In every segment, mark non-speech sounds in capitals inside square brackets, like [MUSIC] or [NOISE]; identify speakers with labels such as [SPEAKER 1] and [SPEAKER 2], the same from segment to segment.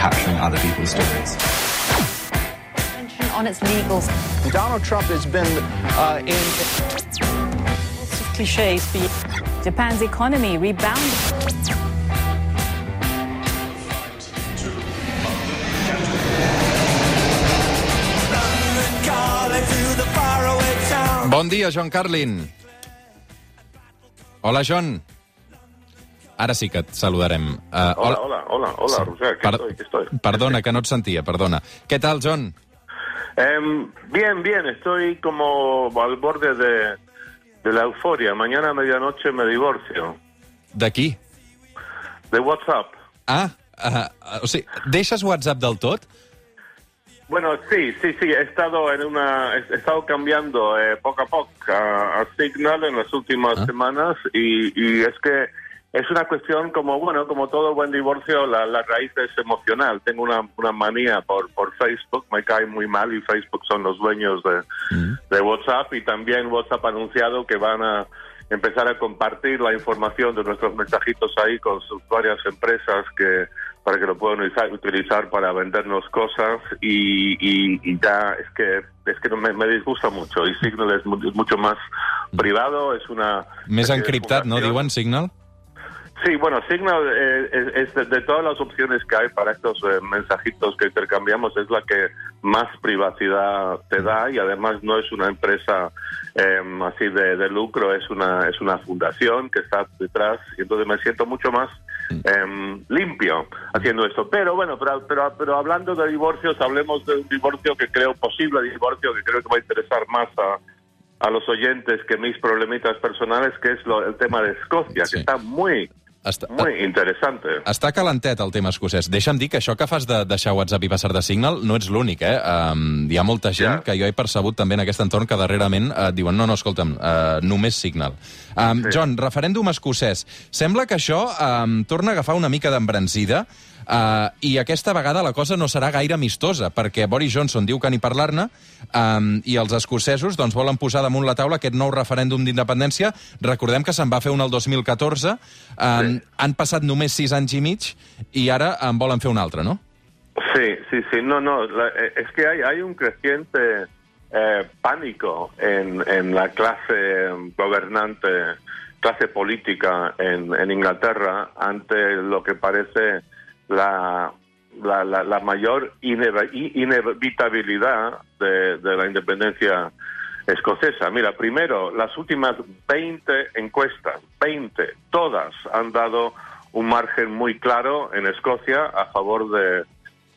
[SPEAKER 1] capturing other people's stories.
[SPEAKER 2] on its legals.
[SPEAKER 3] Donald Trump has been uh, in.
[SPEAKER 2] Lots of cliches. But Japan's economy rebounded.
[SPEAKER 4] Bon dia, John Carlin. Hola, John. Ara sí que et saludarem. Uh,
[SPEAKER 5] Hola, hola, hola, hola,
[SPEAKER 4] Sí.
[SPEAKER 5] Aquí
[SPEAKER 4] Per-
[SPEAKER 5] estoy, aquí estoy.
[SPEAKER 4] Perdona, que no et sentia, perdona. Què tal, John?
[SPEAKER 5] Em, bien, bien, estoy como al borde de, de la euforia. Mañana a medianoche me divorcio.
[SPEAKER 4] D'aquí?
[SPEAKER 5] De WhatsApp.
[SPEAKER 4] Ah, uh, o sigui, deixes WhatsApp del tot?
[SPEAKER 5] Bueno, sí, sí, sí, he estado en una, he estado cambiando eh, poco a poco a, a Signal en las últimas
[SPEAKER 4] Ah.
[SPEAKER 5] semanas y, y es que es una cuestión como, bueno, como todo buen divorcio, la, la raíz es emocional. Tengo una, una manía por, por Facebook, me cae muy mal y Facebook son los dueños de, de WhatsApp. Y también WhatsApp ha anunciado que van a empezar a compartir la información de nuestros mensajitos ahí con sus varias empresas que para que lo puedan utilizar, utilizar para vendernos cosas. Y, y- y ya es que es que me, me disgusta mucho. Y Signal es, mu- es mucho más privado es una
[SPEAKER 4] Més encriptat, no, diuen, Signal?
[SPEAKER 5] Sí, bueno, Signal eh, es, de, de todas las opciones que hay para estos eh, mensajitos que intercambiamos, es la que más privacidad te da y además no es una empresa eh, así de, de lucro, es una, es una fundación que está detrás y entonces me siento mucho más eh, limpio haciendo esto. Pero bueno, pero, pero, pero hablando de divorcios, hablemos de un divorcio que creo posible, divorcio que creo que va a interesar más a, a los oyentes que mis problemitas personales, que es lo- el tema de Escocia,
[SPEAKER 4] Sí.
[SPEAKER 5] que está muy
[SPEAKER 4] Està,
[SPEAKER 5] muy interesante.
[SPEAKER 4] està calentet el tema escocès. Deixa'm dir que això que fas de deixar WhatsApp i passar de Signal no ets l'únic, eh? Um, hi ha molta gent
[SPEAKER 5] Ja.
[SPEAKER 4] que jo he percebut també en aquest entorn que darrerament uh, diuen no, no, escolta'm, uh, només Signal. Um,
[SPEAKER 5] Sí.
[SPEAKER 4] John, referèndum escocès. Sembla que això um, torna a agafar una mica d'embrancida uh, i aquesta vegada la cosa no serà gaire amistosa, perquè Boris Johnson diu que ni parlar-ne um, i els escocesos doncs, volen posar damunt la taula aquest nou referèndum d'independència. Recordem que se'n va fer un el 2014, um,
[SPEAKER 5] Sí.
[SPEAKER 4] han passat només sis anys i mig i ara en volen fer un altre, no?
[SPEAKER 5] Sí, sí, sí. No, no. la- eh, es que hay, hay un creciente eh, pánico en, en la clase gobernante, clase política en, en Inglaterra ante lo que parece la, la, la, la mayor inevitabilidad de, de la independencia escocesa. Mira, primero, las últimas 20 encuestas, 20, todas han dado un margen muy claro en Escocia a favor de,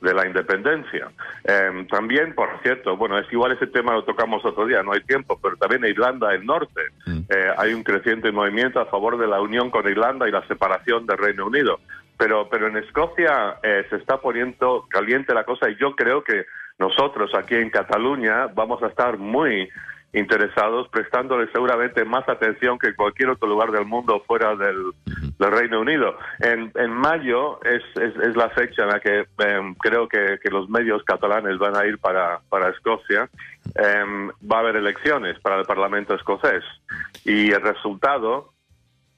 [SPEAKER 5] de la independencia. Eh, también, por cierto, bueno, es igual ese tema lo tocamos otro día, no hay tiempo, pero también en Irlanda del Norte
[SPEAKER 4] Mm.
[SPEAKER 5] eh, hay un creciente movimiento a favor de la unión con Irlanda y la separación del Reino Unido. Pero, pero en Escocia eh, se está poniendo caliente la cosa y yo creo que nosotros aquí en Cataluña vamos a estar muy interesados, prestándole seguramente más atención que en cualquier otro lugar del mundo fuera del, del Reino Unido. En, en mayo es, es, es la fecha en la que em, creo que, que los medios catalanes van a ir para, para Escocia. Em, va a haber elecciones para el Parlamento escocés y el resultado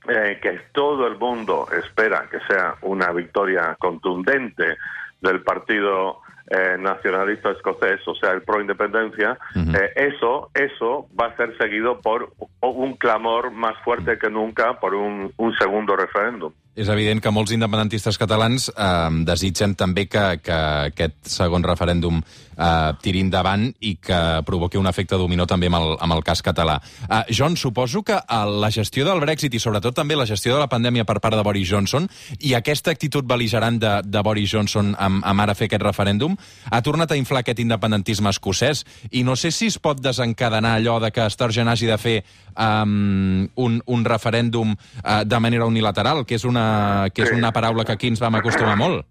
[SPEAKER 5] eh, que todo el mundo espera que sea una victoria contundente del Partido eh, Nacionalista Escocés, o sea, el pro independencia, eh, eso, eso va a ser seguido por un clamor más fuerte que nunca por un, un segundo referéndum.
[SPEAKER 4] És evident que molts independentistes catalans eh, desitgen també que, que aquest segon referèndum eh, tiri endavant i que provoqui un efecte dominó també amb el, amb el cas català. Eh, John, suposo que eh, la gestió del Brexit i sobretot també la gestió de la pandèmia per part de Boris Johnson i aquesta actitud beligerant de, de Boris Johnson amb, amb ara fer aquest referèndum ha tornat a inflar aquest independentisme escocès i no sé si es pot desencadenar allò de que Sturgeon hagi de fer um, un, un referèndum uh, de manera unilateral, que és, una, que
[SPEAKER 5] Sí.
[SPEAKER 4] una paraula que aquí ens vam acostumar molt.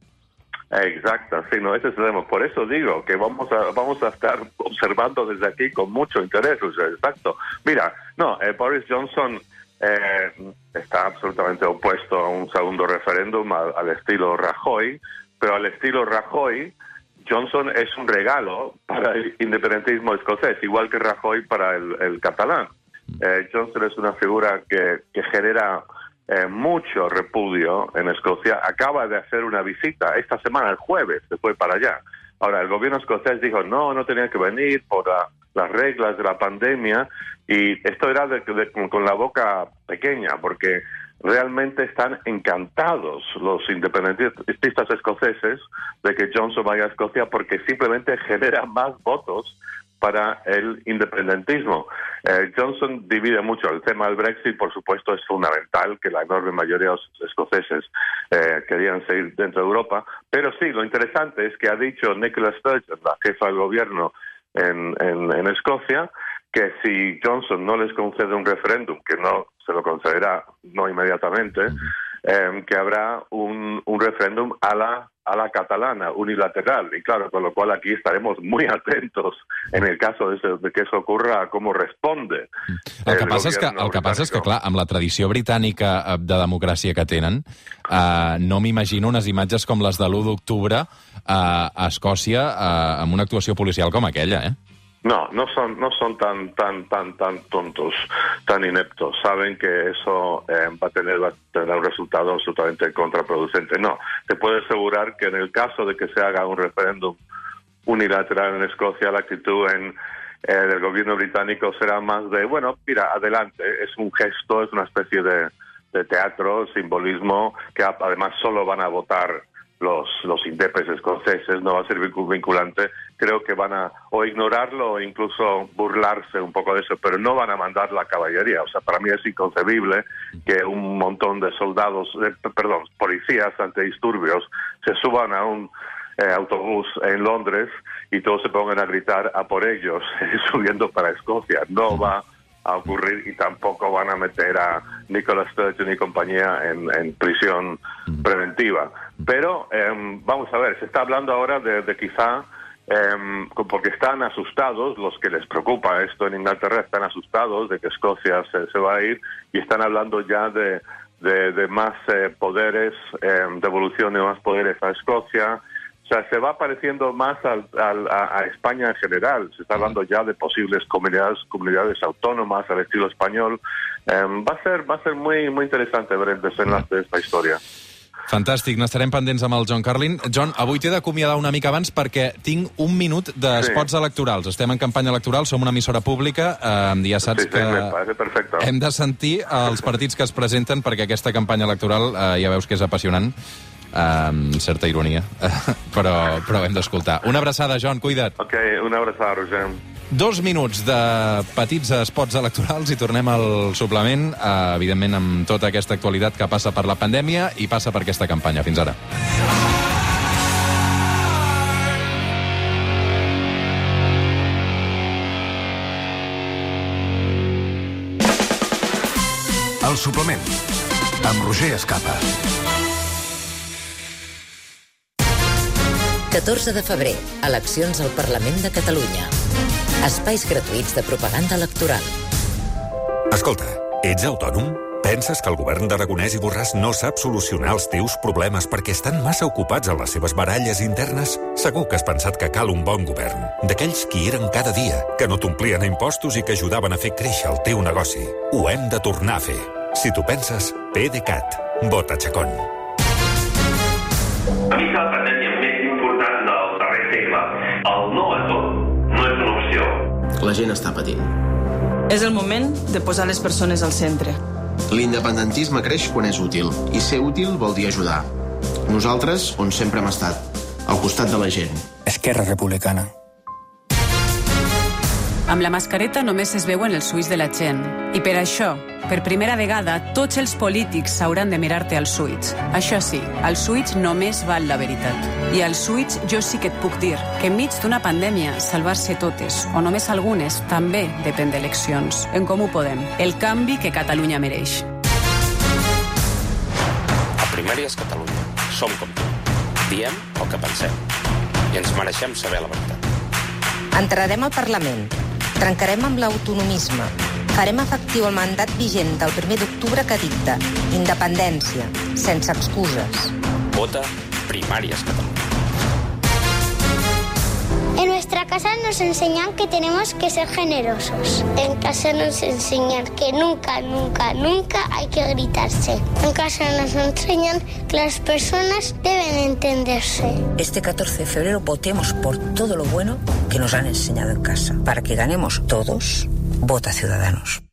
[SPEAKER 5] Exacto, sí, no, ese es el tema. Por eso digo que vamos a vamos a estar observando desde aquí con mucho interés. o sea, exacto. Mira, no, eh, Boris Johnson eh, está absolutamente opuesto a un segundo referéndum al, al estilo Rajoy, pero al estilo Rajoy, Johnson es un regalo para el independentismo escocés, igual que Rajoy para el, el catalán. Eh, Johnson es una figura que, que genera eh, mucho repudio en Escocia, acaba de hacer una visita esta semana, el jueves, se fue para allá. Ahora, el gobierno escocés dijo, no, no tenía que venir por la- las reglas de la pandemia y esto era con la boca pequeña, porque realmente están encantados los independentistas escoceses de que Johnson vaya a Escocia porque simplemente [LAUGHS] genera más votos para el independentismo. Eh, Johnson divide mucho. El tema del Brexit, por supuesto, es fundamental, que la enorme mayoría de los escoceses eh, querían seguir dentro de Europa. Pero sí, lo interesante es que ha dicho Nicola Sturgeon, la jefa del gobierno en, en, en Escocia, que si Johnson no les concede un referéndum, que no se lo concederá no inmediatamente, eh, que habrá un, un referéndum a la a la catalana unilateral y claro con lo cual aquí estaremos muy [LAUGHS] atentos en el caso de, de que eso ocurra a cómo responde
[SPEAKER 4] El que
[SPEAKER 5] el
[SPEAKER 4] passa és que, el que, passa és que clar, amb la tradició britànica eh, de democràcia que tenen, eh, no m'imagino unes imatges com les de l'1 d'octubre eh, a Escòcia eh, amb una actuació policial com aquella, eh?
[SPEAKER 5] No, no son, no son tan, tan, tan, tan tontos, tan ineptos. Saben que eso eh, va a tener, un resultado absolutamente contraproducente. No, te puedo asegurar que en el caso de que se haga un referéndum unilateral en Escocia, la actitud en, eh, del gobierno británico será más de, bueno, mira, adelante, es un gesto, es una especie de, teatro, simbolismo, que además solo van a votar los, los indepes escoceses, no va a ser vincu- vinculante. Creo que van a o ignorarlo o incluso burlarse un poco de eso, pero no van a mandar la caballería. O sea, para mí es inconcebible que un montón de soldados, eh, perdón, policías antidisturbios se suban a un eh, autobús en Londres y todos se pongan a gritar a por ellos [LAUGHS] subiendo para Escocia. No va a ocurrir y tampoco van a meter a Nicola Sturgeon y compañía en, en prisión preventiva. Pero em, vamos a ver, se está hablando ahora de, de quizá, co- porque están asustados, los que les preocupa esto en Inglaterra están asustados de que Escocia se, se va a ir y están hablando ya de, de, más eh, poderes, em, devolución de más poderes a Escocia. O sea, se va pareciendo más al- a España en general. Se está hablando ya de posibles comunidades, comunidades autónomas al estilo español. Em, va a ser, va a ser muy, muy interesante ver el desenlace de esta historia.
[SPEAKER 4] Fantàstic, n'estarem pendents amb el John Carlin. John, avui t'he d'acomiadar una mica abans perquè tinc un minut d'espots
[SPEAKER 5] Sí.
[SPEAKER 4] electorals. Estem en campanya electoral, som una emissora pública, eh, ja saps
[SPEAKER 5] Sí, sí,
[SPEAKER 4] que
[SPEAKER 5] parece perfecto.
[SPEAKER 4] hem de sentir els partits que es presenten perquè aquesta campanya electoral eh, ja veus que és apassionant, eh, amb certa ironia, [LAUGHS] però, però hem d'escoltar. Una abraçada, John, cuida't.
[SPEAKER 5] Ok, una abraçada, Roger.
[SPEAKER 4] Dos minuts de petits espots electorals i tornem al suplement, eh, evidentment amb tota aquesta actualitat que passa per la pandèmia i passa per aquesta campanya. Fins ara.
[SPEAKER 1] El suplement, amb Roger Escapa.
[SPEAKER 6] 14 de febrer, eleccions al Parlament de Catalunya. Espais gratuïts de propaganda electoral.
[SPEAKER 7] Escolta, ets autònom? Penses que el govern d'Aragonès i Borràs no sap solucionar els teus problemes perquè estan massa ocupats en les seves baralles internes? Segur que has pensat que cal un bon govern. D'aquells que hi eren cada dia, que no t'omplien a impostos i que ajudaven a fer créixer el teu negoci. Ho hem de tornar a fer. Si tu penses, PDeCAT. Vota Chacón.
[SPEAKER 8] A
[SPEAKER 9] La gent està patint.
[SPEAKER 10] És el moment de posar les persones al centre.
[SPEAKER 9] L'independentisme creix quan és útil, i ser útil vol dir ajudar. Nosaltres, on sempre hem estat, al costat de la gent.
[SPEAKER 11] Esquerra Republicana.
[SPEAKER 12] Amb la mascareta només es veuen els ulls de la gent. I per això, per primera vegada, tots els polítics s'hauran de mirar-te als ulls. Això sí, als ulls només val la veritat. I als ulls jo sí que et puc dir que enmig d'una pandèmia, salvar-se totes, o només algunes, també depèn d'eleccions. En Comú Podem, el canvi que Catalunya mereix.
[SPEAKER 13] A Primàries Catalunya. Som com tu. Diem el que pensem. I ens mereixem saber la veritat.
[SPEAKER 14] Entrarem al Parlament. Trencarem amb l'autonomisme. Farem efectiu el mandat vigent del 1 d'octubre que dicta independència, sense excuses.
[SPEAKER 13] Vota Primàries Catalunya.
[SPEAKER 11] En nuestra casa nos enseñan que tenemos que ser generosos. En casa nos enseñan que nunca, nunca, nunca hay que gritarse. En casa nos enseñan que las personas deben entenderse.
[SPEAKER 14] Este 14 de febrero votemos por todo lo bueno que nos han enseñado en casa. Para que ganemos todos, vota Ciudadanos.